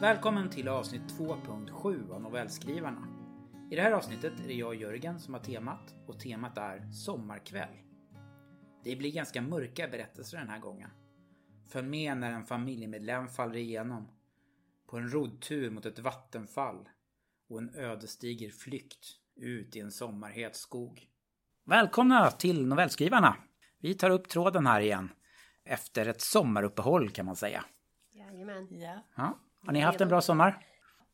Välkommen till avsnitt 2.7 av Novellskrivarna. I det här avsnittet är det jag och Jörgen som har temat och temat är Sommarkväll. Det blir ganska mörka berättelser den här gången. Följ med när en familjemedlem faller igenom. På en roddtur mot ett vattenfall och en ödesdiger flykt ut i en sommarhet skog. Välkomna till Novellskrivarna! Vi tar upp tråden här igen. Efter ett sommaruppehåll kan man säga. Jajamän. Ja. Ja. Har ni haft en bra sommar?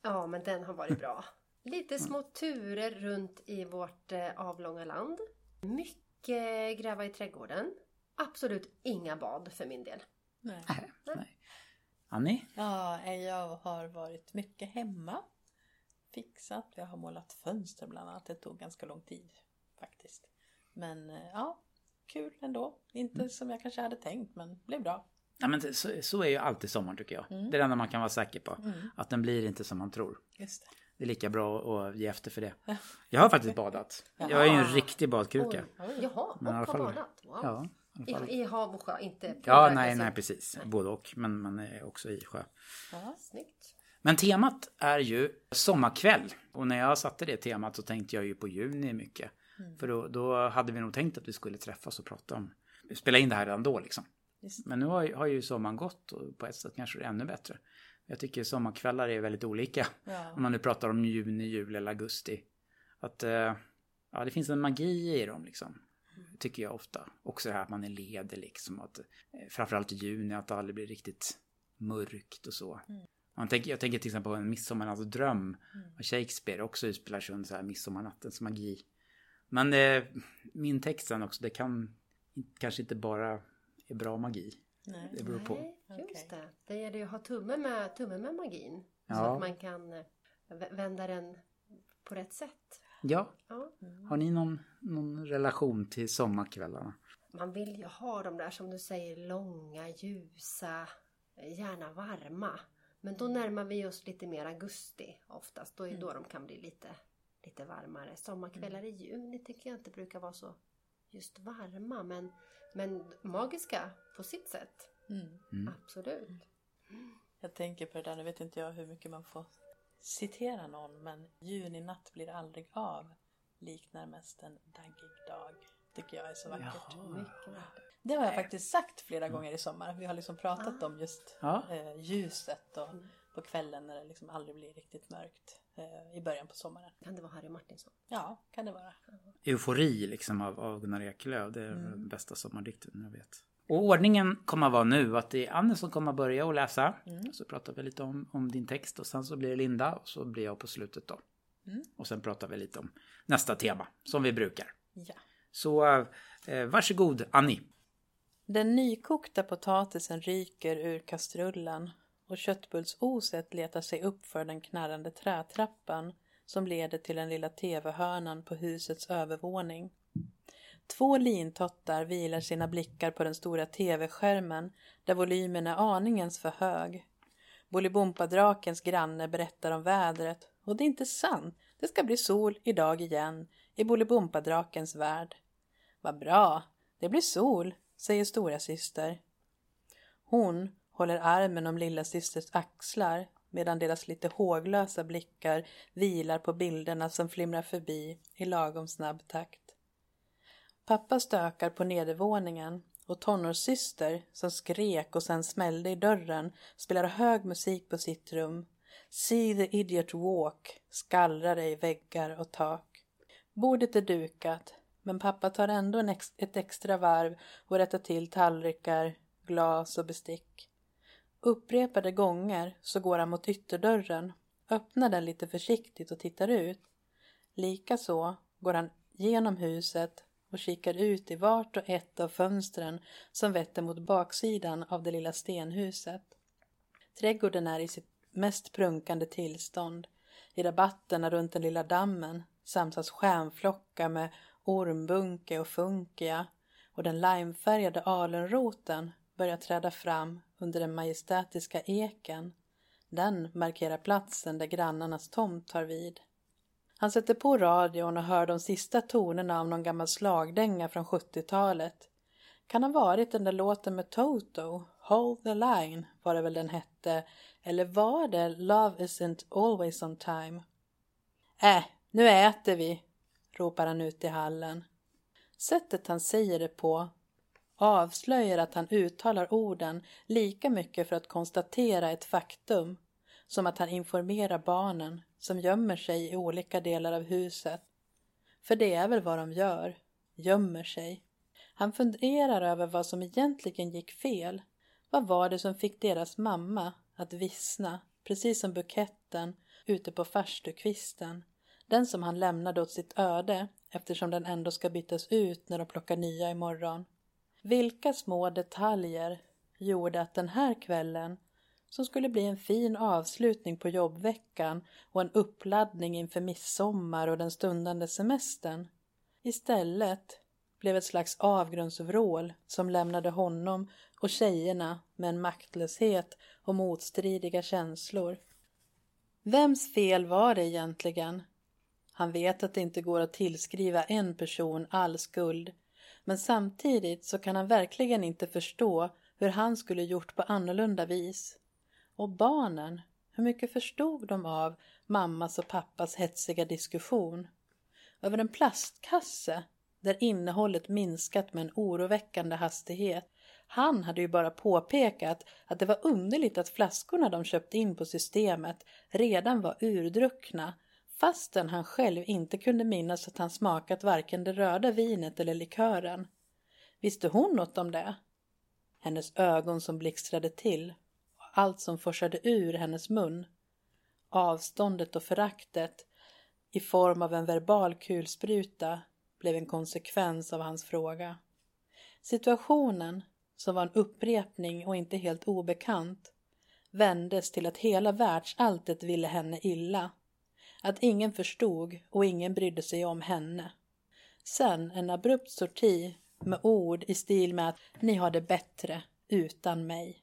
Ja, men den har varit bra. Lite små turer runt i vårt eh, avlånga land. Mycket gräva i trädgården. Absolut inga bad för min del. Nej. Nej. Annie? Ja, jag har varit mycket hemma. Fixat. Jag har målat fönster bland annat. Det tog ganska lång tid faktiskt. Men eh, ja, kul ändå. Inte som jag kanske hade tänkt men blev bra. Ja, men så, så är ju alltid sommaren tycker jag. Mm. Det är det enda man kan vara säker på. Att den blir inte som man tror. Just det. Det är lika bra att ge efter för det. Jag har faktiskt badat. Jag är ju en riktig badkruka. Oj, jaha, Men och har badat. Wow. Ja, i. I, hav och sjö, inte Ja, nej, nej precis. Både och. Men man är också i sjö. Ja. Snyggt. Men temat är ju sommarkväll. Och när jag satte det temat så tänkte jag ju på juni mycket. För då, då hade vi nog tänkt att vi skulle träffas och prata om, spela in det här redan då liksom. Just. Men nu har, ju- har ju sommaren gått och på ett sätt kanske det är ännu bättre. Jag tycker sommarkvällar är väldigt olika. Ja. Om man nu pratar om juni, juli eller augusti. Att eh, ja, det finns en magi i dem liksom. Tycker jag ofta. Också det här att man är ledig liksom. Att, eh, framförallt i juni, att det aldrig blir riktigt mörkt och så. Man tänker, jag tänker till exempel på en midsommarnatts dröm av Shakespeare. Också utspelar sig under så här midsommarnattens magi. Men eh, min text sen också, det kan kanske inte bara är bra magi. Nej. Det beror på. Nej, just det. Det gäller ju att ha tumme med, tumme med magin. Så Ja. att man kan eh, vä- vända den på rätt sätt. Ja, Ja. har ni någon, någon relation till sommarkvällarna? Man vill ju ha de där som du säger långa, ljusa, gärna varma. Men då närmar vi oss lite mer augusti oftast. Då är då de kan bli lite, lite varmare. Sommarkvällar i juni tycker jag inte brukar vara så just varma. Men, men magiska på sitt sätt. Mm. Absolut. Jag tänker på det där, nu vet inte jag hur mycket man får citera någon, men juninatt blir aldrig av. Liknar mest en daggig dag. Tycker jag är så vackert. Vackert. Det har jag faktiskt sagt flera gånger i sommar. Vi har liksom pratat om just Ja. eh, ljuset och på kvällen när det liksom aldrig blir riktigt mörkt eh, i början på sommaren. Kan det vara Harry Martinsson? Ja, kan det vara. Eufori liksom av, av Gunnar Ekelöf. Det är den bästa sommardikten jag vet. Och ordningen kommer att vara nu att det är Anne som kommer att börja och läsa. Så pratar vi lite om, om din text och sen så blir det Linda och så blir jag på slutet då. Och sen pratar vi lite om nästa tema som vi brukar. Ja. Så eh, varsågod Annie. Den nykokta potatisen ryker ur kastrullen och köttbullsoset letar sig upp för den knarrande trätrappan som leder till den lilla tv-hörnan på husets övervåning. Två lintottar vilar sina blickar på den stora tv-skärmen där volymen är aningens för hög. Bolibompadrakens granne berättar om vädret och det är inte sant. Det ska bli sol idag igen i Bolibompadrakens värld. Vad bra, det blir sol, säger stora syster. Hon håller armen om lilla systers axlar medan deras lite håglösa blickar vilar på bilderna som flimrar förbi i lagom snabb takt. Pappa stökar på nedervåningen och tonårssyster som skrek och sen smällde i dörren spelar hög musik på sitt rum. See the idiot walk skallrar i väggar och tak. Bordet är dukat, men pappa tar ändå ex- ett extra varv och rättar till tallrikar, glas och bestick. Upprepade gånger så går han mot ytterdörren, öppnar den lite försiktigt och tittar ut. Likaså går han genom huset och kikar ut i vart och ett av fönstren som vetter mot baksidan av det lilla stenhuset. Trädgården är i sitt mest prunkande tillstånd. I rabatterna runt den lilla dammen samsas stjärnflockar med ormbunke och funkia och den limefärgade alunroten börjar träda fram under den majestätiska eken. Den markerar platsen där grannarnas tomt tar vid. Han sätter på radion och hör de sista tonerna av någon gammal slagdänga från 70-talet. Kan ha varit den där låten med Toto, Hold the line var det väl den hette. Eller var det Love isn't always on time? Äh, nu äter vi, ropar han ut i hallen. Sättet han säger det på avslöjar att han uttalar orden lika mycket för att konstatera ett faktum som att han informerar barnen som gömmer sig i olika delar av huset. För det är väl vad de gör, gömmer sig. Han funderar över vad som egentligen gick fel. Vad var det som fick deras mamma att vissna, precis som buketten ute på farstukvisten? Den som han lämnade åt sitt öde eftersom den ändå ska bytas ut när de plockar nya imorgon. Vilka små detaljer gjorde att den här kvällen, som skulle bli en fin avslutning på jobbveckan och en uppladdning inför midsommar och den stundande semestern, istället blev ett slags avgrundsvrål som lämnade honom och tjejerna med en maktlöshet och motstridiga känslor. Vems fel var det egentligen? Han vet att det inte går att tillskriva en person all skuld men samtidigt så kan han verkligen inte förstå hur han skulle gjort på annorlunda vis. Och barnen, hur mycket förstod de av mammas och pappas hetsiga diskussion? Över en plastkasse där innehållet minskat med en oroväckande hastighet. Han hade ju bara påpekat att det var underligt att flaskorna de köpt in på systemet redan var urdruckna fastän han själv inte kunde minnas att han smakat varken det röda vinet eller likören. Visste hon något om det? Hennes ögon som blixtrade till och allt som forsade ur hennes mun. Avståndet och föraktet i form av en verbal kulspruta blev en konsekvens av hans fråga. Situationen, som var en upprepning och inte helt obekant, vändes till att hela världsalltet ville henne illa att ingen förstod och ingen brydde sig om henne. Sen en abrupt sorti med ord i stil med att ni har det bättre utan mig.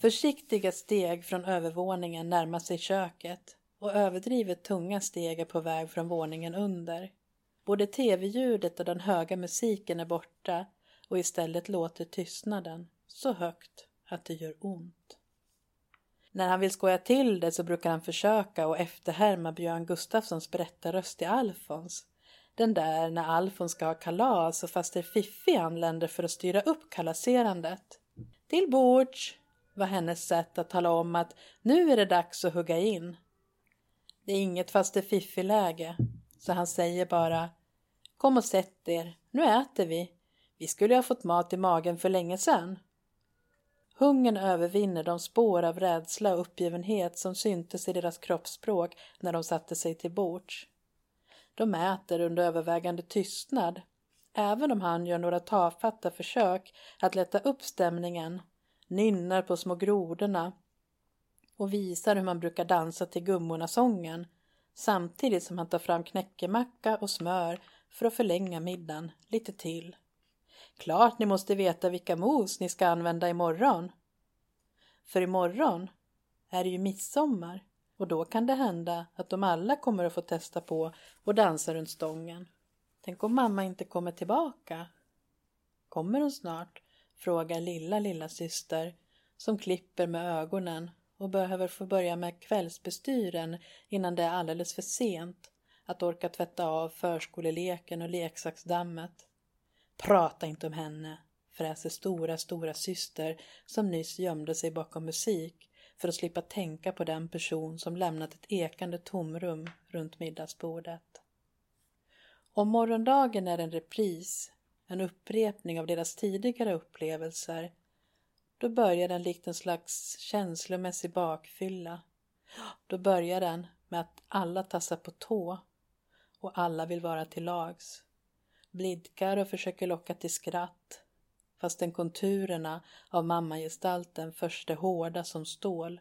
Försiktiga steg från övervåningen närmar sig köket och överdrivet tunga steg är på väg från våningen under. Både tv-ljudet och den höga musiken är borta och istället låter tystnaden så högt att det gör ont. När han vill skoja till det så brukar han försöka och efterhärma Björn Gustafssons berättarröst i Alfons. Den där när Alfons ska ha kalas och faster Fiffi anländer för att styra upp kalaserandet. Till bords var hennes sätt att tala om att nu är det dags att hugga in. Det är inget faster Fiffi-läge, så han säger bara Kom och sätt er, nu äter vi. Vi skulle ha fått mat i magen för länge sedan. Hungern övervinner de spår av rädsla och uppgivenhet som syntes i deras kroppsspråk när de satte sig till bords. De äter under övervägande tystnad, även om han gör några tafatta försök att lätta upp stämningen, nynnar på små grodorna och visar hur man brukar dansa till gummorna-sången samtidigt som han tar fram knäckemacka och smör för att förlänga middagen lite till. Klart ni måste veta vilka mos ni ska använda imorgon. För imorgon är det ju midsommar och då kan det hända att de alla kommer att få testa på och dansa runt stången. Tänk om mamma inte kommer tillbaka? Kommer hon snart? frågar lilla, lilla syster som klipper med ögonen och behöver få börja med kvällsbestyren innan det är alldeles för sent att orka tvätta av förskoleleken och leksaksdammet. Prata inte om henne, fräser stora, stora syster som nyss gömde sig bakom musik för att slippa tänka på den person som lämnat ett ekande tomrum runt middagsbordet. Om morgondagen är en repris, en upprepning av deras tidigare upplevelser, då börjar den likt en slags känslomässig bakfylla. Då börjar den med att alla tassar på tå och alla vill vara till lags blidkar och försöker locka till skratt fastän konturerna av mammagestalten först är hårda som stål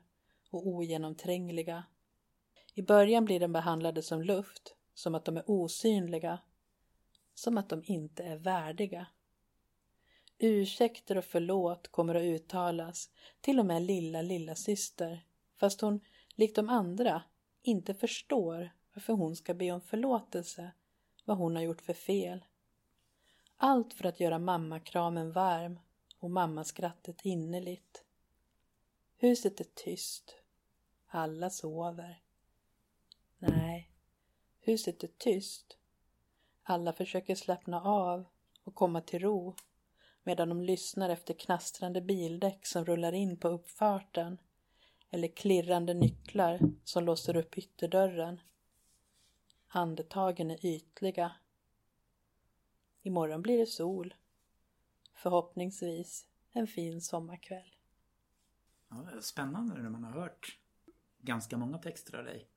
och ogenomträngliga. I början blir de behandlade som luft, som att de är osynliga, som att de inte är värdiga. Ursäkter och förlåt kommer att uttalas, till och med lilla, lilla syster, fast hon, likt de andra, inte förstår varför hon ska be om förlåtelse, vad hon har gjort för fel. Allt för att göra mammakramen varm och mammaskrattet innerligt. Huset är tyst. Alla sover. Nej, huset är tyst. Alla försöker slappna av och komma till ro medan de lyssnar efter knastrande bildäck som rullar in på uppfarten eller klirrande nycklar som låser upp ytterdörren. Andetagen är ytliga. Imorgon blir det sol. Förhoppningsvis en fin sommarkväll. Ja, spännande när man har hört ganska många texter av dig.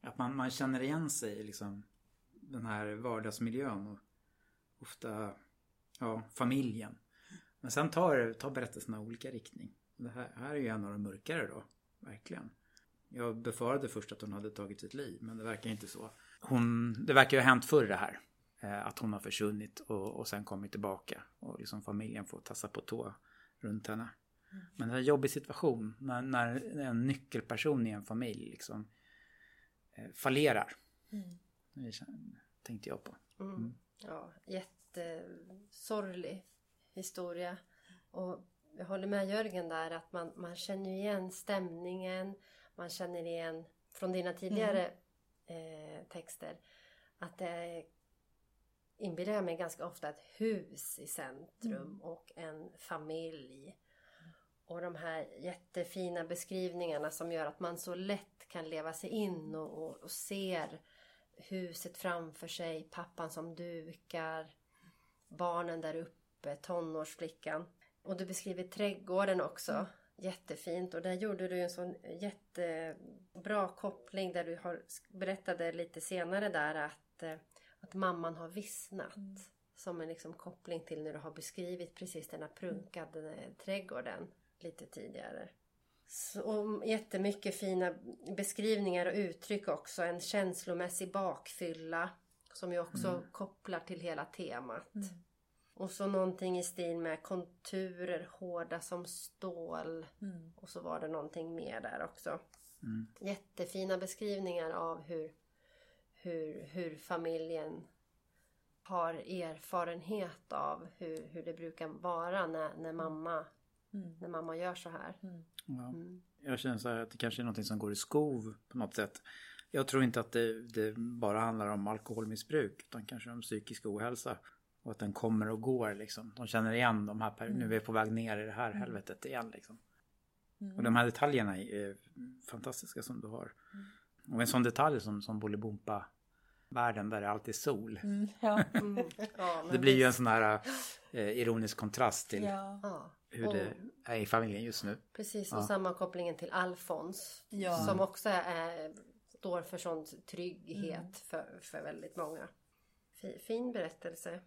Att man, man känner igen sig i liksom den här vardagsmiljön och ofta ja, familjen. Men sen tar, tar berättelserna olika riktning. Det här, här är ju en av de mörkare då, verkligen. Jag befarade först att hon hade tagit sitt liv, men det verkar inte så. Hon, det verkar ju ha hänt förr det här. Eh, att hon har försvunnit och, och sen kommit tillbaka. Och liksom familjen får tassa på tå runt henne. Mm. Men det är en jobbig situation när, när en nyckelperson i en familj liksom eh, fallerar. Mm. Det tänkte jag på. Mm. mm. Ja, jättesorglig historia. Och jag håller med Jörgen där att man, man känner igen stämningen. Man känner igen från dina tidigare mm. eh, texter att det inbillar jag mig ganska ofta ett hus i centrum mm. och en familj. Och de här jättefina beskrivningarna som gör att man så lätt kan leva sig in och, och, och ser huset framför sig, pappan som dukar, barnen där uppe, tonårsflickan. Och du beskriver trädgården också. Mm. Jättefint och där gjorde du en sån jättebra koppling där du har, berättade lite senare där att, eh, att mamman har vissnat. Mm. Som en liksom koppling till när du har beskrivit precis den här prunkade trädgården lite tidigare. Så, jättemycket fina beskrivningar och uttryck också. En känslomässig bakfylla. Som ju också mm. kopplar till hela temat. Mm. Och så någonting i stil med konturer hårda som stål. Mm. Och så var det någonting mer där också. Mm. Jättefina beskrivningar av hur, hur, hur familjen har erfarenhet av hur, hur det brukar vara när, när mamma Mm. När mamma gör så här. Mm. Ja. Mm. Jag känner så här att det kanske är något som går i skov på något sätt. Jag tror inte att det, det, bara handlar om alkoholmissbruk utan kanske om psykisk ohälsa. Och att den kommer och går liksom. De känner igen de här, mm. nu är vi på väg ner i det här mm. helvetet igen liksom. Mm. Och de här detaljerna är fantastiska som du har. Och en sån detalj som, som Bolibompa världen där det alltid är sol. Mm, ja. Mm. Ja, det blir ju en sån här eh, ironisk kontrast till ja. hur det är i familjen just nu. Precis, och sammankopplingen till Alfons. Som också är, står för sån trygghet mm. för, för väldigt många. Fin berättelse.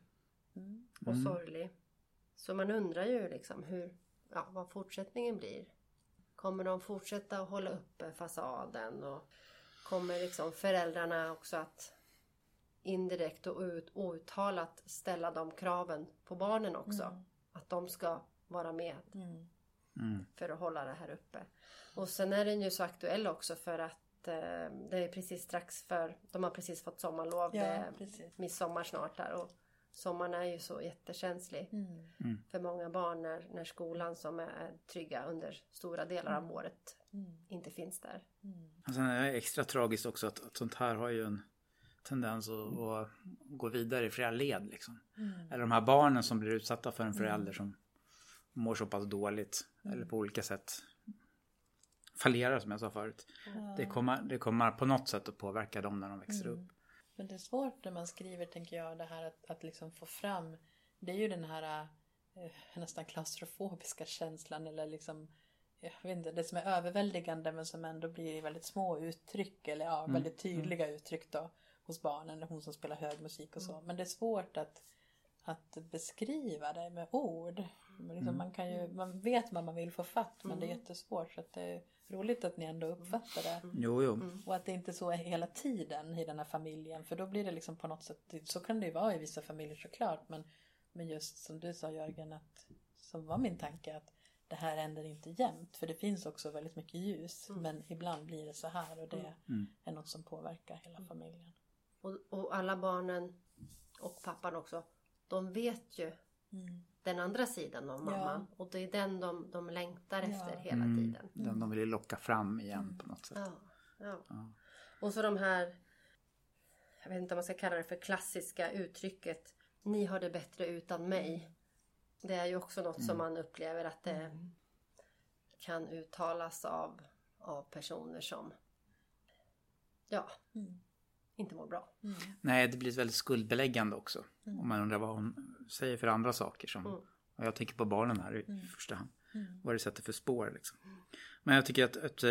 Mm. Och mm. sorglig. Så man undrar ju liksom hur, ja, vad fortsättningen blir. Kommer de fortsätta att hålla uppe fasaden? Och kommer liksom föräldrarna också att indirekt och outtalat ställa de kraven på barnen också. Mm. Att de ska vara med. Mm. mm. För att hålla det här uppe. Och sen är den ju så aktuell också för att eh, det är precis strax för, de har precis fått sommarlov. Ja, det är midsommar snart där. Och sommaren är ju så jättekänslig mm. mm. för många barn när, när skolan som är trygga under stora delar av mm. året inte finns där. Mm. Sen är det extra tragiskt också att, att sånt här har ju en tendens att, att gå vidare i flera led. Liksom. Mm. Eller de här barnen som blir utsatta för en mm. förälder som mår så pass dåligt mm. eller på olika sätt fallerar som jag sa förut. Ja. Det, kommer, det kommer på något sätt att påverka dem när de växer mm. upp. Men det är svårt när man skriver tänker jag det här att, att liksom få fram det är ju den här eh, nästan klaustrofobiska känslan eller liksom jag vet inte, det som är överväldigande men som ändå blir väldigt små uttryck eller ja, mm. väldigt tydliga mm. uttryck då hos barnen, hon som spelar hög musik och så. Mm. Men det är svårt att, att beskriva det med ord. Liksom mm. man, kan ju, man vet vad man vill få fatt men det är mm. jättesvårt. Så att det är roligt att ni ändå uppfattar det. Mm. Jo, jo. Och att det inte så är hela tiden i den här familjen. För då blir det liksom på något sätt, så kan det ju vara i vissa familjer såklart. Men, men just som du sa Jörgen, att, som var min tanke att det här händer inte jämt. För det finns också väldigt mycket ljus. Mm. Men ibland blir det så här och det mm. är något som påverkar hela familjen. Och, och alla barnen och pappan också, de vet ju Mm. den andra sidan av mamman. Och det är den de, de längtar Ja. efter hela Mm, tiden. Den de vill locka fram igen på något sätt. Ja, ja. Ja. Och så de här, jag vet inte om man ska kalla det för klassiska uttrycket, ni har det bättre utan mig. Det är ju också något som man upplever att det kan uttalas av, av personer som, ja, Mm. Inte mår bra. Nej, det blir väldigt skuldbeläggande också. Om man undrar vad hon säger för andra saker. Som, Mm. och jag tänker på barnen här i första hand. Mm. Vad det sätter för spår liksom. Men jag tycker att, att eh,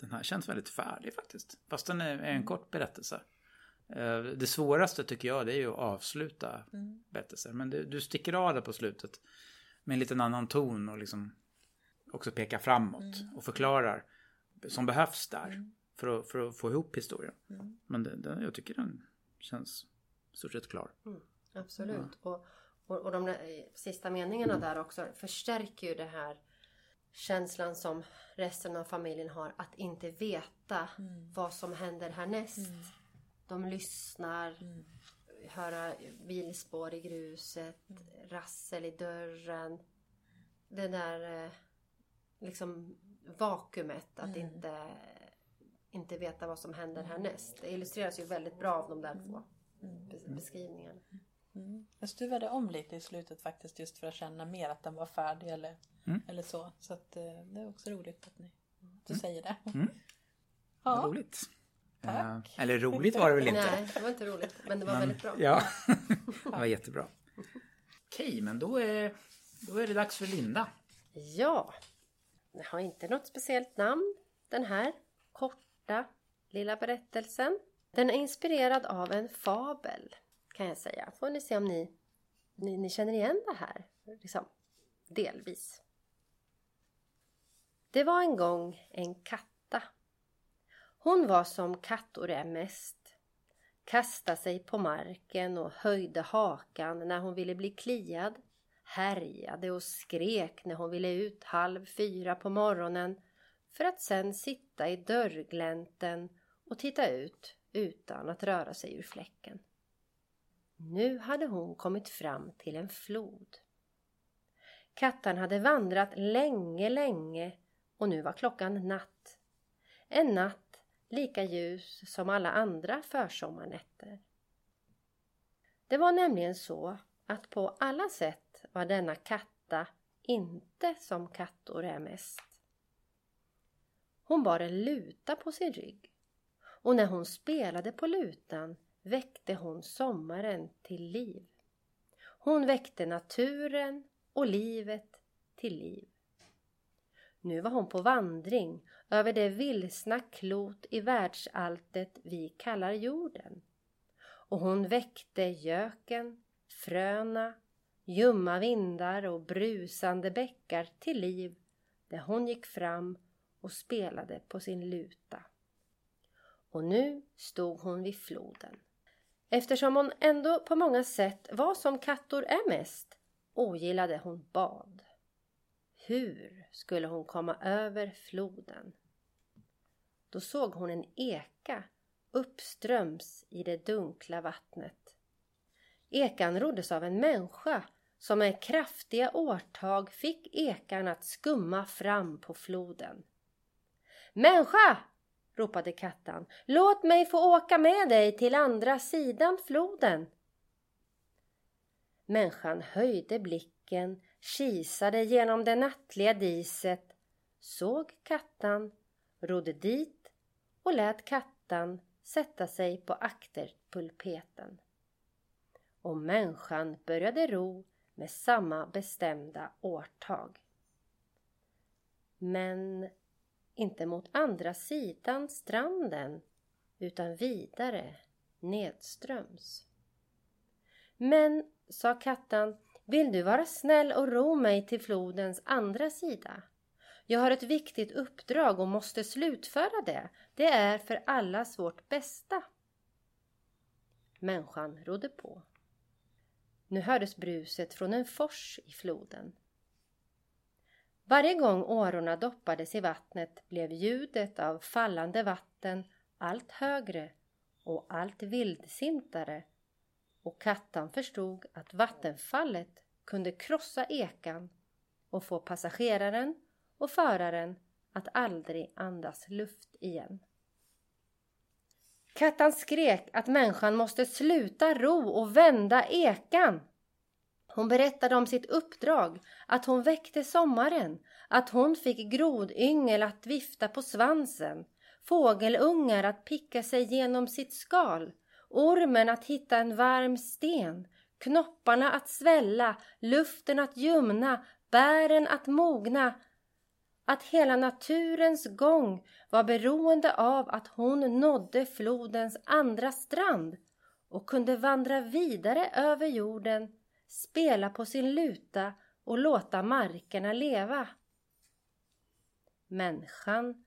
den här känns väldigt färdig faktiskt. Fast den är, en kort berättelse. Eh, Det svåraste tycker jag det är ju att avsluta Mm. berättelser. Men det, du sticker av det på slutet. Med en liten annan ton och liksom också pekar framåt. Och förklarar som behövs där. För, att, för att få ihop historien. Mm. Men det, det, jag tycker den känns stort sett klar. Absolut. Och, och, och de där, eh, sista meningarna där också förstärker ju det här känslan som resten av familjen har att inte veta vad som händer härnäst. De lyssnar, höra bilspår i gruset, rassel i dörren. Det där eh, liksom vakuumet att inte, inte veta vad som händer härnäst. Det illustreras ju väldigt bra av de där två bes- beskrivningarna. Mm. Jag stuvade om lite i slutet faktiskt just för att känna mer att den var färdig eller, Mm. eller så. Så att, eh, det är också roligt att ni du säger det. Mm. Ja. Vad roligt. Tack. Eh, eller roligt var det väl inte? Nej, det var inte roligt. Men det var Men- väldigt bra. Ja, det var jättebra. Okej, men då är, då är det dags för Linda. Ja, den har inte något speciellt namn. Den här korta lilla berättelsen. Den är inspirerad av en fabel kan jag säga. Får ni se om ni, ni, ni känner igen det här. Liksom, delvis. Det var en gång en katta. Hon var som kattor är mest. Kastade sig på marken och höjde hakan när hon ville bli kliad härjade och skrek när hon ville ut halv fyra på morgonen för att sen sitta i dörrglänten och titta ut utan att röra sig ur fläcken. Nu hade hon kommit fram till en flod. Kattan hade vandrat länge, länge och nu var klockan natt. En natt lika ljus som alla andra försommarnätter. Det var nämligen så att på alla sätt var denna katta inte som kattor är mest. Hon bar en luta på sin rygg och när hon spelade på lutan väckte hon sommaren till liv. Hon väckte naturen och livet till liv. Nu var hon på vandring över det vilsna klot i världsalltet vi kallar jorden. Och hon väckte göken, fröna, ljumma vindar och brusande bäckar till liv där hon gick fram och spelade på sin luta. Och nu stod hon vid floden. Eftersom hon ändå på många sätt var som kattor är mest ogillade hon bad. Hur skulle hon komma över floden? Då såg hon en eka uppströms i det dunkla vattnet. Ekan roddes av en människa som med kraftiga årtag fick ekan att skumma fram på floden. Människa! ropade kattan. Låt mig få åka med dig till andra sidan floden. Människan höjde blicken, kisade genom det nattliga diset, såg kattan, rodde dit och lät kattan sätta sig på akterpulpeten. Och människan började ro med samma bestämda årtag. Men inte mot andra sidan stranden utan vidare nedströms. Men, sa kattan, vill du vara snäll och ro mig till flodens andra sida? Jag har ett viktigt uppdrag och måste slutföra det. Det är för allas vårt bästa. Människan rodde på. Nu hördes bruset från en fors i floden. Varje gång årorna doppades i vattnet blev ljudet av fallande vatten allt högre och allt vildsintare och Kattan förstod att vattenfallet kunde krossa ekan och få passageraren och föraren att aldrig andas luft igen. Kattan skrek att människan måste sluta ro och vända ekan. Hon berättade om sitt uppdrag, att hon väckte sommaren, att hon fick grodyngel att vifta på svansen, fågelungar att picka sig genom sitt skal, ormen att hitta en varm sten, knopparna att svälla, luften att ljumna, bären att mogna, att hela naturens gång var beroende av att hon nådde flodens andra strand och kunde vandra vidare över jorden, spela på sin luta och låta markerna leva. Människan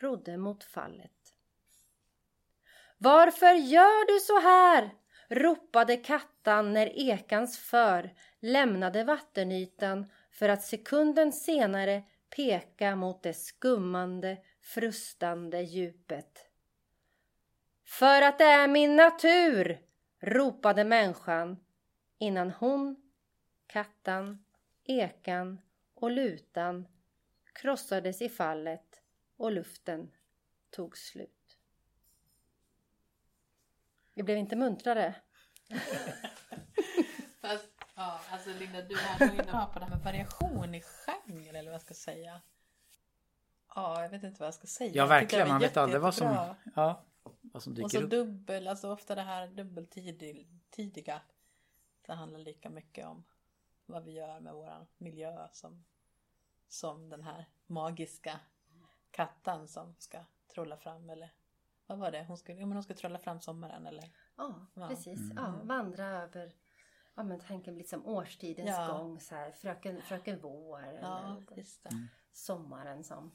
rodde mot fallet. Varför gör du så här? ropade Kattan när ekans för lämnade vattenytan för att sekunden senare peka mot det skummande, frustande djupet. För att det är min natur! ropade människan innan hon, kattan, ekan och lutan krossades i fallet och luften tog slut. Vi blev inte muntrare. Fast, ja, alltså Linda, du var inne på det här med variation i genre eller vad jag ska säga. Ja, jag vet inte vad jag ska säga. Ja, verkligen. Man vet aldrig vad som, ja, vad som Och dyker så upp. dubbel, alltså ofta det här dubbeltidiga. Det handlar lika mycket om vad vi gör med våran miljö som, som den här magiska katten som ska trolla fram eller vad var det? Hon skulle, ja, men hon ska trolla fram sommaren eller? Ja, Ja. precis. Mm. Ja, vandra över ja, men tanken liksom årstidens Ja. gång. Så här, fröken, fröken vår Ja, eller just det. Mm. sommaren som,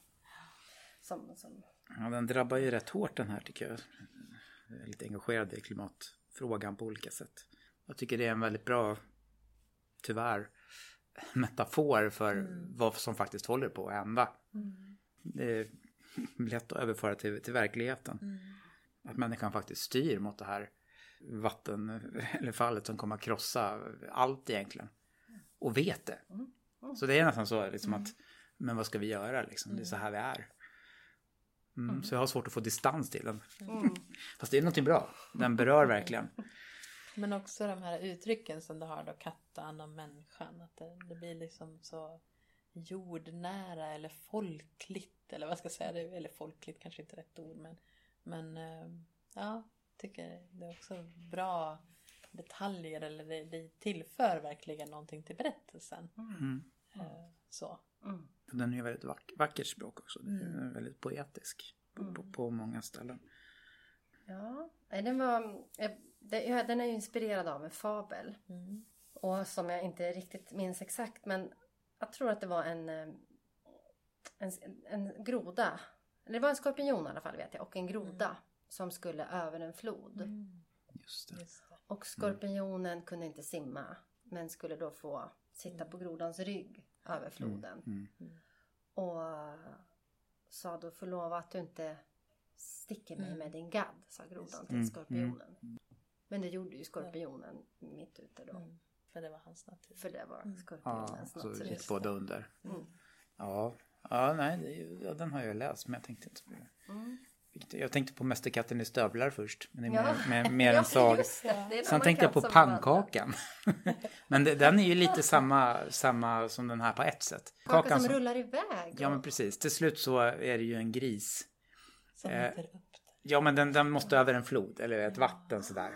som, som Ja, den drabbar ju rätt hårt den här tycker jag. Jag är lite engagerad i klimatfrågan på olika sätt. Jag tycker det är en väldigt bra, tyvärr, metafor för Mm. vad som faktiskt håller på att hända. Det är lätt att överföra till, till verkligheten. Mm. Att människan faktiskt styr mot det här vatten eller fallet som kommer att krossa allt egentligen. Och vet det. Mm. Mm. Så det är nästan så liksom att, men vad ska vi göra liksom? Det är så här vi är. Mm, så jag har svårt att få distans till den. mm. Fast det är någonting bra. Den berör verkligen. Men också de här uttrycken som du har då, kattan och människan. Att det, det blir liksom så jordnära eller folkligt. Eller vad ska jag säga? Det- Eller folkligt kanske inte är rätt ord. Men, men eh, ja, tycker det är också bra detaljer. Eller det, det tillför verkligen någonting till berättelsen. Mm. Eh, Så. Mm. Den är ju väldigt vack, vackert språk också. Den är Mm. väldigt poetisk på, på, på många ställen. Ja, den var... eh, det- ja, Den är ju inspirerad av en fabel. Mm. Och som jag inte riktigt minns exakt men jag tror att det var en, eh, en, en groda. Eller det var en skorpion i alla fall vet jag och en groda som skulle över en flod. Mm. Just det. Just det. Och skorpionen kunde inte simma men skulle då få sitta på grodans rygg över floden. Mm. Och sa då förlova att du inte sticker mig med din gadd, sa grodan till Mm, skorpionen. Men det gjorde ju skorpionen mitt ute då. Mm. För det var hans natur. För det var Ja, skorpionens så natur. gick båda under. Mm. Ja, ja nej, det ja, den har jag läst men jag tänkte inte på det. Mm. Jag tänkte på Mästerkatten i stövlar först. Men det är Ja. mer, mer, mer Ja, en saga. Sen tänkte jag på pannkakan. men det, den är ju lite samma, samma som den här på ett sätt. Kaka som som- rullar iväg. Ja men precis. Till slut så är det ju en gris. Som Eh, upp det. Ja men den, den måste över en flod eller ett vatten sådär.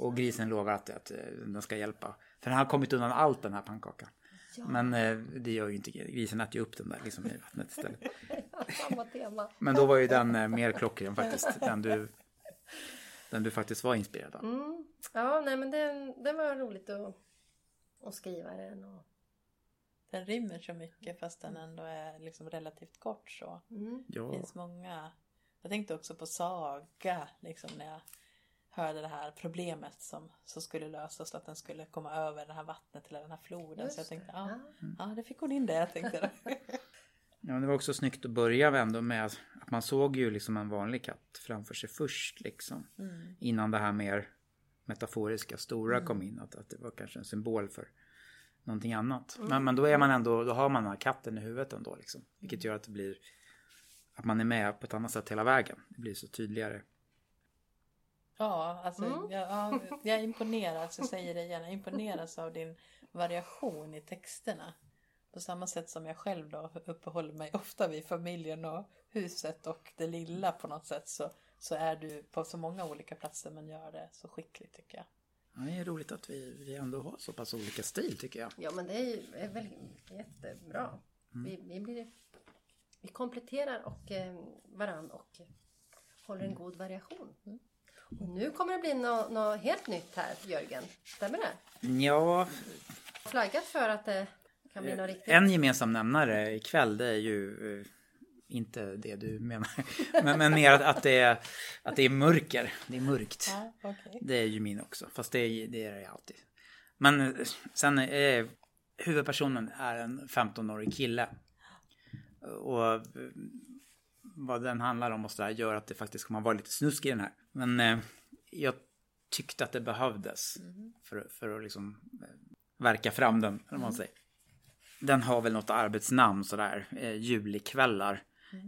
Och grisen lovar att, att eh, den ska hjälpa. För den har kommit undan allt den här pannkakan. Ja. Men eh, det gör ju inte grisen äter ju upp den där liksom i vattnet istället. Samma tema. Men då var ju den eh, mer klockren faktiskt. Den du, den du faktiskt var inspirerad av. Mm. Ja, nej men den, den var roligt att, att skriva den. Och, Den rymmer så mycket fast den ändå är liksom relativt kort så. mm. Det Ja. finns många. Jag tänkte också på saga liksom när jag hörde det här problemet som, som skulle lösas. Att den skulle komma över det här vattnet eller den här floden. Just så jag tänkte, det. ja, Ja. ja det fick hon in det jag tänkte. ja, men det var också snyggt att börja ändå med att man såg ju liksom en vanlig katt framför sig först liksom. Mm. Innan det här mer metaforiska stora kom in. Att, att det var kanske en symbol för någonting annat. Men, men då är man ändå, då har man den här katten i huvudet ändå liksom. Vilket gör att det blir att man är med på ett annat sätt hela vägen. Det blir så tydligare. Ja, alltså Mm. jag, ja, jag imponeras, jag säger det jag imponeras av din variation i texterna. På samma sätt som jag själv då uppehåller mig ofta vid familjen och huset och det lilla på något sätt så, så är du på så många olika platser men gör det så skickligt tycker jag. Ja, det är roligt att vi, vi ändå har så pass olika stil tycker jag. Ja men det är, ju- är väl jättebra. Vi, vi, blir, vi kompletterar och, eh, varann och håller en god variation. Och nu kommer det bli något nå helt nytt här Jörgen. Stämmer det? Ja, Flaggat för att det kan bli något riktigt. en gemensam nämnare ikväll det är ju eh, inte det du menar. Men, men mer att, att, det är, att det är mörker. Det är mörkt. Ja, okej. Det är ju min också, fast det det är det alltid. Men eh, sen är huvudpersonen är en 15-årig kille. Och eh, vad den handlar om och sådär gör att det faktiskt kommer vara lite snusk i den här. Men eh, jag tyckte att det behövdes för, för att liksom eh, verka fram den, vad man säger. Den har väl något arbetsnamn sådär, eh, julikvällar.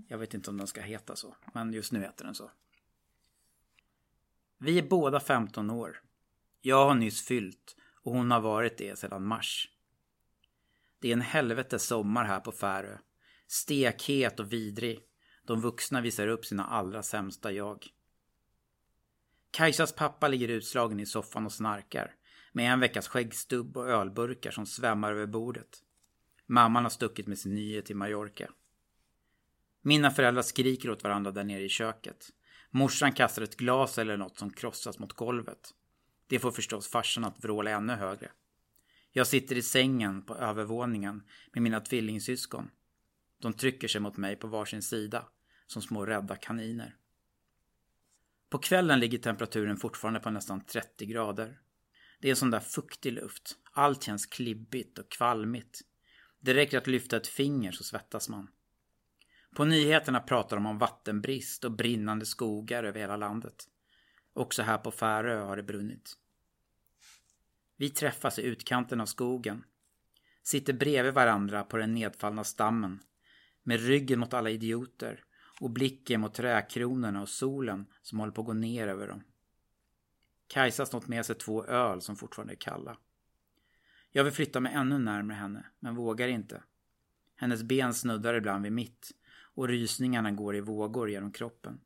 Jag vet inte om den ska heta så, men just nu heter den så. Vi är båda 15 år. Jag har nyss fyllt och hon har varit det sedan mars. Det är en helvetes sommar här på Färö. Stekhet och vidrig. De vuxna visar upp sina allra sämsta jag. Kajsas pappa ligger utslagen i soffan och snarkar. Med en veckas skäggstubb och ölburkar som svämmar över bordet. Mamman har stuckit med sin nye till Mallorca. Mina föräldrar skriker åt varandra där nere i köket. Morsan kastar ett glas eller något som krossas mot golvet. Det får förstås farsan att vråla ännu högre. Jag sitter i sängen på övervåningen med mina tvillingsyskon. De trycker sig mot mig på varsin sida, som små rädda kaniner. På kvällen ligger temperaturen fortfarande på nästan 30 grader. Det är en sån där fuktig luft. Allt känns klibbigt och kvalmigt. Det räcker att lyfta ett finger så svettas man. På nyheterna pratar de om vattenbrist och brinnande skogar över hela landet. Också här på Färö har det brunnit. Vi träffas i utkanten av skogen. Sitter bredvid varandra på den nedfallna stammen. Med ryggen mot alla idioter och blicken mot trädkronorna och solen som håller på att gå ner över dem. Kajsa har snott med sig två öl som fortfarande är kalla. Jag vill flytta mig ännu närmare henne, men vågar inte. Hennes ben snuddar ibland vid mitt och rysningarna går i vågor genom kroppen.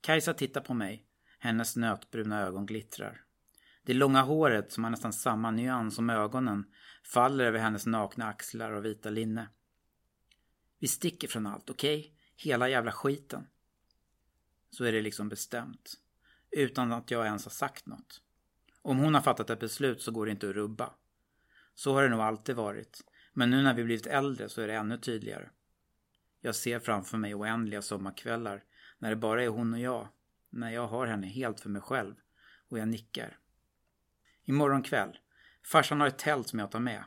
Kajsa tittar på mig. Hennes nötbruna ögon glittrar. Det långa håret, som har nästan samma nyans som ögonen, faller över hennes nakna axlar och vita linne. Vi sticker från allt, okej? Okay? Hela jävla skiten. Så är det liksom bestämt. Utan att jag ens har sagt något. Om hon har fattat ett beslut så går det inte att rubba. Så har det nog alltid varit. Men nu när vi blivit äldre så är det ännu tydligare. Jag ser framför mig oändliga sommarkvällar när det bara är hon och jag. När jag har henne helt för mig själv. Och jag nickar. Imorgon kväll. Farsan har ett tält som jag tar med.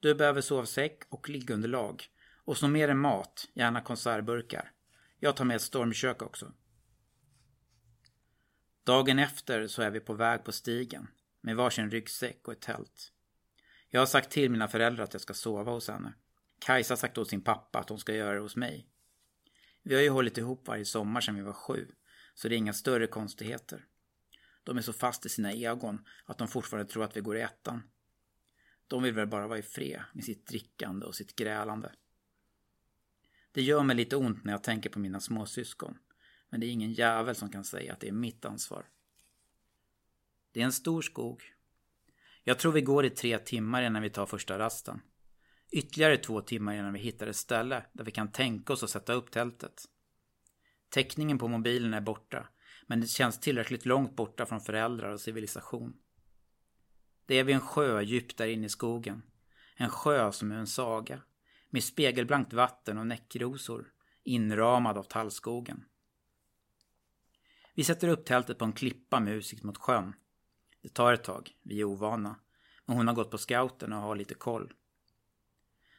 Du behöver sovsäck och liggunderlag. Och så mer än mat, gärna konservburkar. Jag tar med ett stormkök också. Dagen efter så är vi på väg på stigen. Med varsin ryggsäck och ett tält. Jag har sagt till mina föräldrar att jag ska sova hos henne. Kajsa har sagt åt sin pappa att hon ska göra det hos mig. Vi har ju hållit ihop varje sommar sedan vi var sju. Så det är inga större konstigheter. De är så fast i sina egon att de fortfarande tror att vi går i ettan. De vill väl bara vara i fred med sitt drickande och sitt grälande. Det gör mig lite ont när jag tänker på mina småsyskon. Men det är ingen jävel som kan säga att det är mitt ansvar. Det är en stor skog. Jag tror vi går i tre timmar innan vi tar första rasten. Ytterligare två timmar innan vi hittar ett ställe där vi kan tänka oss att sätta upp tältet. Täckningen på mobilen är borta, men det känns tillräckligt långt borta från föräldrar och civilisation. Det är vid en sjö djupt där inne i skogen. En sjö som är en saga. Med spegelblankt vatten och näckrosor. Inramad av tallskogen. Vi sätter upp tältet på en klippa med utsikt mot sjön. Det tar ett tag, vi är ovana. Men hon har gått på scouten och har lite koll.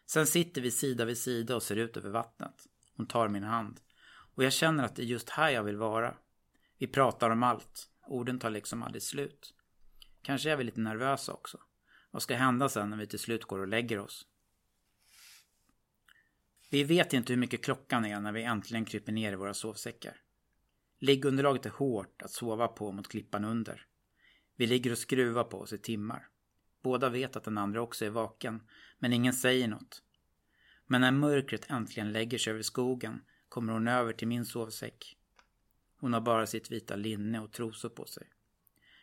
Sen sitter vi sida vid sida och ser ut över vattnet. Hon tar min hand. Och jag känner att det är just här jag vill vara. Vi pratar om allt. Orden tar liksom aldrig slut. Kanske är vi lite nervösa också. Vad ska hända sen när vi till slut går och lägger oss? Vi vet inte hur mycket klockan är när vi äntligen kryper ner i våra sovsäckar. Liggunderlaget är hårt att sova på mot klippan under. Vi ligger och skruvar på oss i timmar. Båda vet att den andra också är vaken, men ingen säger något. Men när mörkret äntligen lägger sig över skogen kommer hon över till min sovsäck. Hon har bara sitt vita linne och trosor på sig.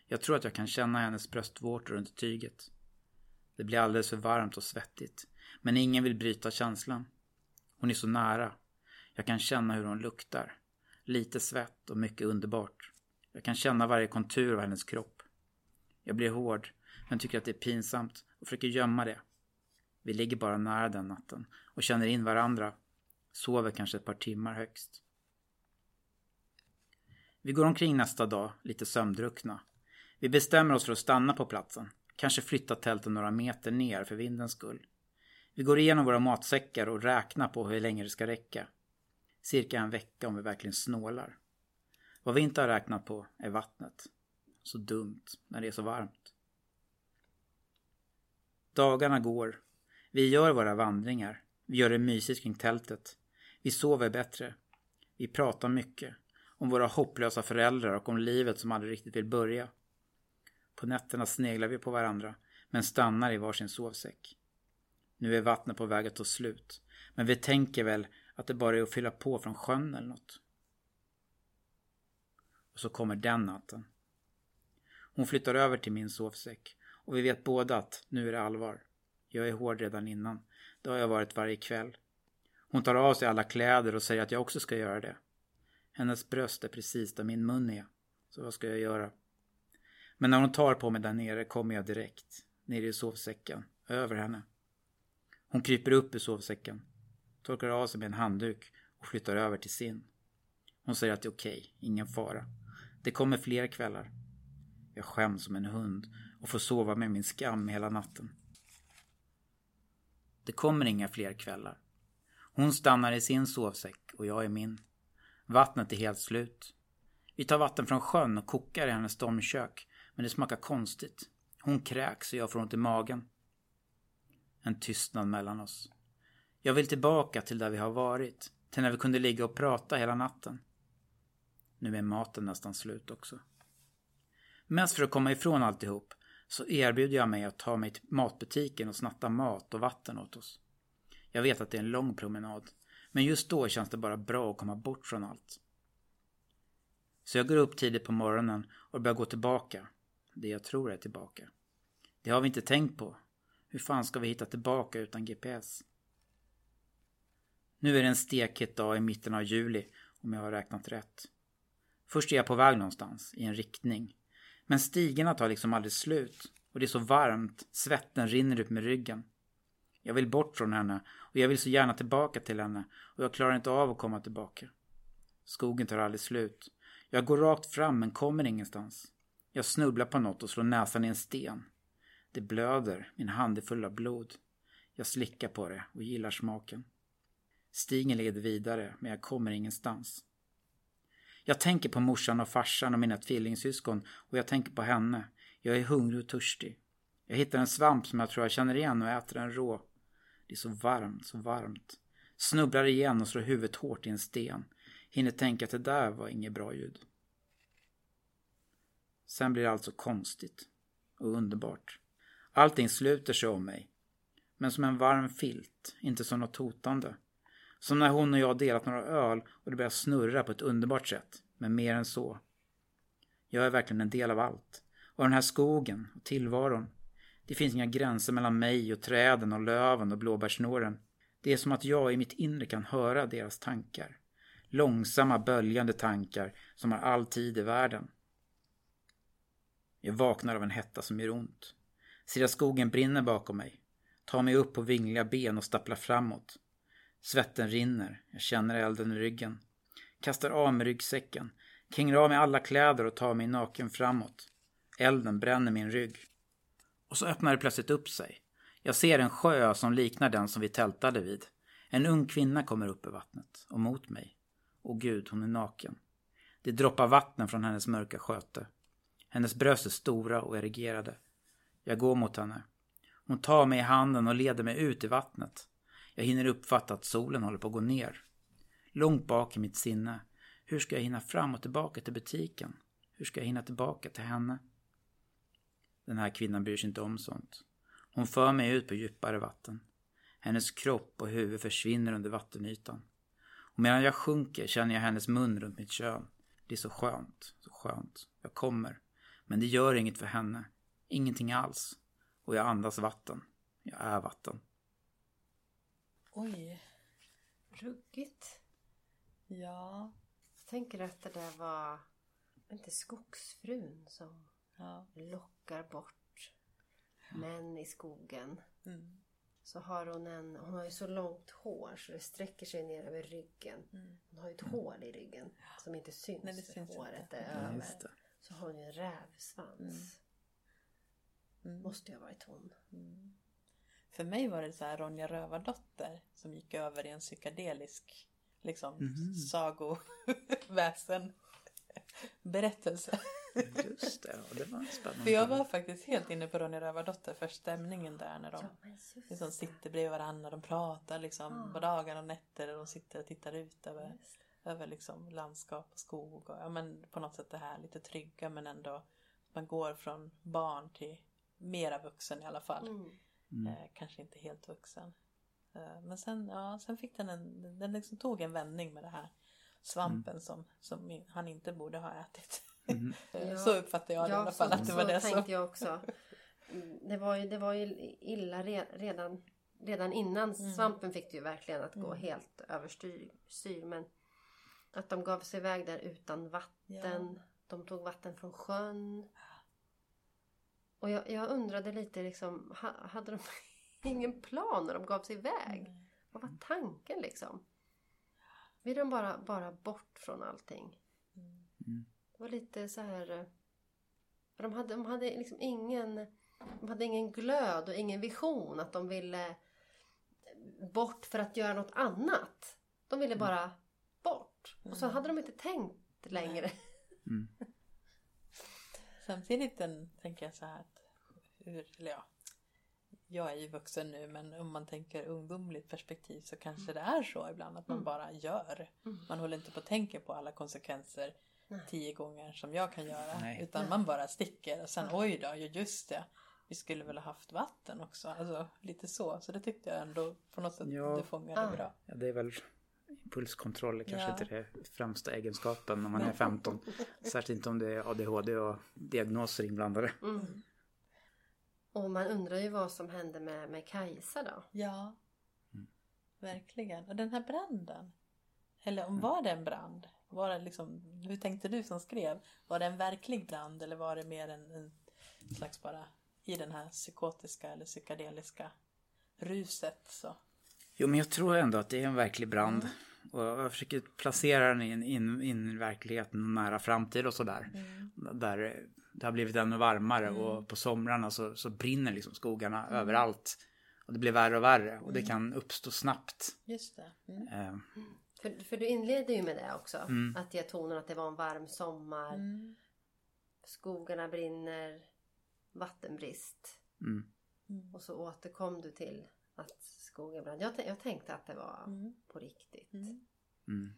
Jag tror att jag kan känna hennes bröstvårtor under tyget. Det blir alldeles för varmt och svettigt, men ingen vill bryta känslan. Hon är så nära. Jag kan känna hur hon luktar. Lite svett och mycket underbart. Jag kan känna varje kontur av hennes kropp. Jag blir hård, men tycker att det är pinsamt och försöker gömma det. Vi ligger bara nära den natten och känner in varandra. Sover kanske ett par timmar högst. Vi går omkring nästa dag, lite sömndruckna. Vi bestämmer oss för att stanna på platsen. Kanske flytta tälten några meter ner för vindens skull. Vi går igenom våra matsäckar och räknar på hur länge det ska räcka. Cirka en vecka om vi verkligen snålar. Vad vi inte har räknat på är vattnet. Så dumt när det är så varmt. Dagarna går. Vi gör våra vandringar. Vi gör det mysigt kring tältet. Vi sover bättre. Vi pratar mycket. Om våra hopplösa föräldrar och om livet som aldrig riktigt vill börja. På nätterna sneglar vi på varandra men stannar i varsin sovsäck. Nu är vattnet på väg att ta slut. Men vi tänker väl att det bara är att fylla på från sjön eller något. Och så kommer den natten. Hon flyttar över till min sovsäck och vi vet båda att nu är det allvar. Jag är hård redan innan. Det har jag varit varje kväll. Hon tar av sig alla kläder och säger att jag också ska göra det. Hennes bröst är precis där min mun är. Så vad ska jag göra? Men när hon tar på mig där nere kommer jag direkt. Ner i sovsäcken. Över henne. Hon kryper upp i sovsäcken. Torkar av sig med en handduk och flyttar över till sin. Hon säger att det är okej. Ingen fara. Det kommer fler kvällar. Jag skäms som en hund och får sova med min skam hela natten. Det kommer inga fler kvällar. Hon stannar i sin sovsäck och jag i min. Vattnet är helt slut. Vi tar vatten från sjön och kokar i hennes stormkök, men det smakar konstigt. Hon kräks och jag får ont i magen. En tystnad mellan oss. Jag vill tillbaka till där vi har varit, till när vi kunde ligga och prata hela natten. Nu är maten nästan slut också. Mest för att komma ifrån alltihop så erbjuder jag mig att ta mig till matbutiken och snatta mat och vatten åt oss. Jag vet att det är en lång promenad, men just då känns det bara bra att komma bort från allt. Så jag går upp tidigt på morgonen och börjar gå tillbaka. Det jag tror är tillbaka. Det har vi inte tänkt på. Hur fan ska vi hitta tillbaka utan GPS? Nu är det en stekhet dag i mitten av juli, om jag har räknat rätt. Först är jag på väg någonstans, i en riktning. Men stigarna tar liksom aldrig slut. Och det är så varmt, svetten rinner ut med ryggen. Jag vill bort från henne och jag vill så gärna tillbaka till henne och jag klarar inte av att komma tillbaka. Skogen tar aldrig slut. Jag går rakt fram men kommer ingenstans. Jag snubblar på något och slår näsan i en sten. Det blöder, min hand är full av blod. Jag slickar på det och gillar smaken. Stigen leder vidare, men jag kommer ingenstans. Jag tänker på morsan och farsan och mina tvillingsyskon och jag tänker på henne. Jag är hungrig och törstig. Jag hittar en svamp som jag tror jag känner igen och äter den rå. Det är så varmt, så varmt. Snubblar igen och slår huvudet hårt i en sten. Hinner tänka att det där var inget bra ljud. Sen blir det alltså konstigt och underbart. Allting sluter sig om mig. Men som en varm filt, inte som något hotande. Som när hon och jag delat några öl och det börjar snurra på ett underbart sätt. Men mer än så. Jag är verkligen en del av allt. Och den här skogen och tillvaron. Det finns inga gränser mellan mig och träden och löven och blåbärssnåren. Det är som att jag i mitt inre kan höra deras tankar. Långsamma böljande tankar som har all tid i världen. Jag vaknar av en hetta som gör ont. Ser jag skogen brinner bakom mig. Tar mig upp på vingliga ben och stapplar framåt. Svetten rinner. Jag känner elden i ryggen. Kastar av mig ryggsäcken. Kränger av mig alla kläder och tar mig naken framåt. Elden bränner min rygg. Och så öppnar det plötsligt upp sig. Jag ser en sjö som liknar den som vi tältade vid. En ung kvinna kommer upp i vattnet och mot mig. Och gud, hon är naken. Det droppar vatten från hennes mörka sköte. Hennes bröst är stora och erigerade. Jag går mot henne. Hon tar mig i handen och leder mig ut i vattnet. Jag hinner uppfatta att solen håller på att gå ner. Långt bak i mitt sinne. Hur ska jag hinna fram och tillbaka till butiken? Hur ska jag hinna tillbaka till henne? Den här kvinnan bryr sig inte om sånt. Hon för mig ut på djupare vatten. Hennes kropp och huvud försvinner under vattenytan. Och medan jag sjunker känner jag hennes mun runt mitt kön. Det är så skönt, så skönt. Jag kommer. Men det gör inget för henne. Ingenting alls. Och jag andas vatten. Jag är vatten. Oj. Ruggigt. Ja. Jag tänker att det där var inte skogsfrun som Ja. lockar bort män i skogen. Mm. Så har hon en, hon har ju så långt hår så det sträcker sig ner över ryggen. Mm. Hon har ju ett hål i ryggen som inte syns. Nej, det syns håret inte. är Ja, över. Så har hon ju en rävsvans. Mm. Måste ha varit hon. Mm. För mig var det så här Ronja Rövardotter som gick över i en psykedelisk liksom Mhm. sagoväsen berättelse. Just det, ja, det var spännande. För jag var faktiskt helt inne på Ronja Rövardotter för stämningen där när de Ja, liksom sitter bredvid varandra. De pratar liksom på dagar och nätter och de sitter och tittar ut över, över liksom landskap och skog. Och, ja, men på något sätt det här lite trygga men ändå man går från barn till mera vuxen i alla fall. Mm. Mm. Eh, kanske inte helt vuxen. Eh, men sen, ja, sen fick den en, den liksom tog en vändning med det här svampen som, som i- han inte borde ha ätit. Mm. Ja. Så uppfattade jag det i alla fall så, att det var så det tänkte som... jag också. Mm, Det var ju, det var ju illa re, redan, redan innan Mm. svampen fick det ju verkligen att gå helt överstyr. Styr, men att de gav sig iväg där utan vatten. De tog vatten från sjön. Och jag, jag undrade lite liksom, ha, hade de ingen plan när de gav sig iväg? Mm. Vad var tanken liksom? Ville de bara, bara bort från allting? Mm. Det var lite så här... eh, De hade, de hade liksom ingen... De hade ingen glöd och ingen vision att de ville bort för att göra något annat. De ville bara bort. Och så hade de inte tänkt längre. Mm. Samtidigt den, tänker jag så här hur, eller ja, jag är ju vuxen nu men om man tänker ungdomligt perspektiv så kanske det är så ibland att man Mm. bara gör. Mm. Man håller inte på att tänka på alla konsekvenser Nej. tio gånger som jag kan göra. Nej. Utan Nej. man bara sticker och sen oj då, ja just det. Vi skulle väl ha haft vatten också. Alltså lite så. Så det tyckte jag ändå på något sätt Ja. det fångade Ah. bra. Ja, det är väl impulskontroll är kanske Ja. inte det främsta egenskapen när man är 15. Särskilt inte om det är ADHD och diagnoser inblandade. Mm. Och man undrar ju vad som hände med, med Kajsa då. Ja. Mm. Verkligen. Och den här branden. Eller om var det en brand? Var det liksom, hur tänkte du som skrev? Var det en verklig brand eller var det mer en, en slags bara i den här psykotiska eller psykedeliska ruset så? Jo, men jag tror ändå att det är en verklig brand. Och jag försöker placera den in, in, in i verkligheten, nära framtid och sådär. Där eh, det har blivit ännu varmare och på somrarna så, så brinner liksom skogarna överallt. Och det blir värre och värre och det kan uppstå snabbt. Just det. Mm. Eh, För, för du inledde ju med det också. Mm. Att ge tonen att det var en varm sommar. Mm. Skogarna brinner. Vattenbrist. mm. Och så återkom du till att skogen brann. Jag, jag tänkte att det var Mm. på riktigt. Mm. Mm.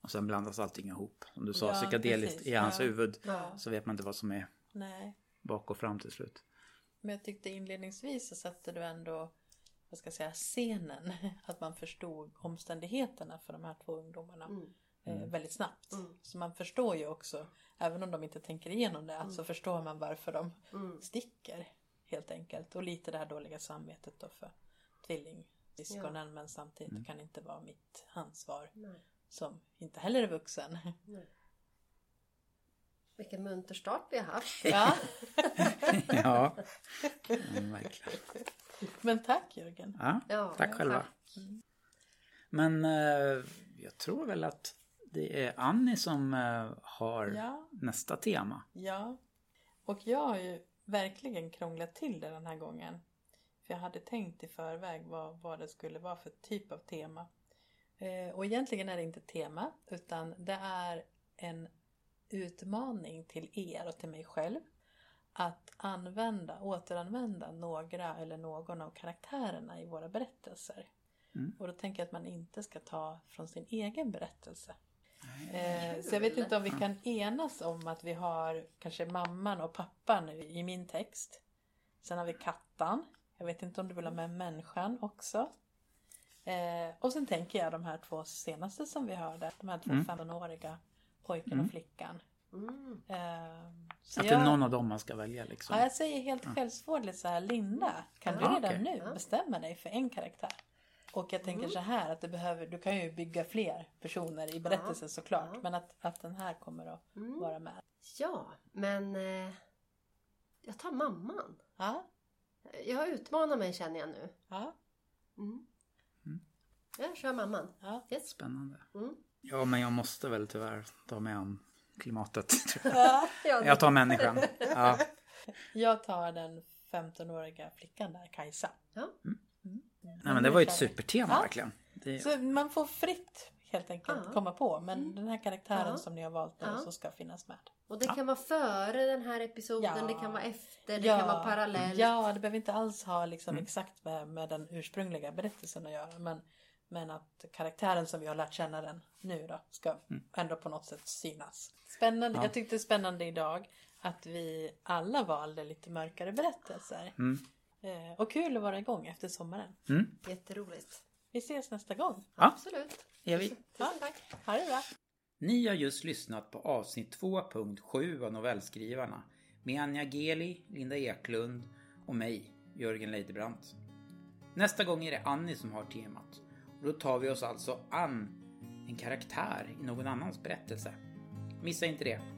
Och sen blandas allting ihop. Som du sa, Ja, psykedeliskt i hans Ja. huvud. Ja. Så vet man inte vad som är Nej. bak och fram till slut. Men jag tyckte inledningsvis så satte du ändå, vad ska jag säga, scenen. Att man förstod omständigheterna för de här två ungdomarna. Mm. eh, väldigt snabbt. Mm. Så man förstår ju också, även om de inte tänker igenom det, så förstår man varför de Mm. sticker helt enkelt. Och lite det här dåliga samvetet då för tvillingsyskonen men samtidigt kan det inte vara mitt ansvar Nej. som inte heller är vuxen. Nej. Vilken munter start vi har haft. Ja, ja, mm, verkligen. men tack Jörgen. Ja, Ja, tack själva. Men eh, jag tror väl att det är Annie som eh, har Ja. nästa tema. Ja, och jag har ju verkligen krånglat till det den här gången. För jag hade tänkt i förväg vad, vad det skulle vara för typ av tema. Eh, och egentligen är det inte tema, utan det är en utmaning till er och till mig själv. att använda, återanvända några eller någon av karaktärerna i våra berättelser. Mm. Och då tänker jag att man inte ska ta från sin egen berättelse. Eh, så jag vet inte om vi kan enas om att vi har kanske mamman och pappan i min text. Sen har vi kattan. Jag vet inte om du vill ha med människan också. Eh, och sen tänker jag de här två senaste som vi hörde. De här två Mm. 15-åriga pojken Mm. och flickan. Mm. Eh, så Att det jag, är någon av dem man ska välja liksom. ja, jag säger helt självsvårdligt så här, Linda, kan du Ja, redan okej. nu Ja. bestämma dig för en karaktär? Och jag tänker så här att du behöver, du kan ju bygga fler personer i berättelsen såklart. Ja. Men att, att den här kommer att Mm. vara med. Ja, men eh, jag tar mamman. Ja, Jag utmanar mig känner jag nu. ja, Mm. Mm. Jag kör mamman. ja. Yes. Spännande. Mm. Ja, men jag måste väl tyvärr ta mig an klimatet. jag. ja. Ja, Jag tar människan. Ja. Jag tar den 15-åriga flickan där, Kajsa. Ja. Nej, men det var ju ett supertema Ja. verkligen. Det, Så man får fritt helt enkelt Ja. komma på. Men den här karaktären Ja. som ni har valt nu Ja. så ska finnas med. Och det kan vara före den här episoden, Ja. det kan vara efter, det kan vara parallellt. Ja, det behöver inte alls ha liksom Mm. exakt med, med den ursprungliga berättelsen att göra. Men, men att karaktären som vi har lärt känna den nu då ska ändå på något sätt synas. Spännande. Mm. Ja. Jag tyckte det är spännande idag att vi alla valde lite mörkare berättelser. mm. Eh, och kul att vara igång efter sommaren. Mm. Jätteroligt. Vi ses nästa gång. Ja, Absolut. är vi. Tusen tack. Ha det bra. Ni har just lyssnat på avsnitt 2.7 av Novellskrivarna med Anja Geli, Linda Eklund och mig, Jörgen Leidebrant. Nästa gång är det Annie som har temat då tar vi oss alltså an en karaktär i någon annans berättelse. Missa inte det!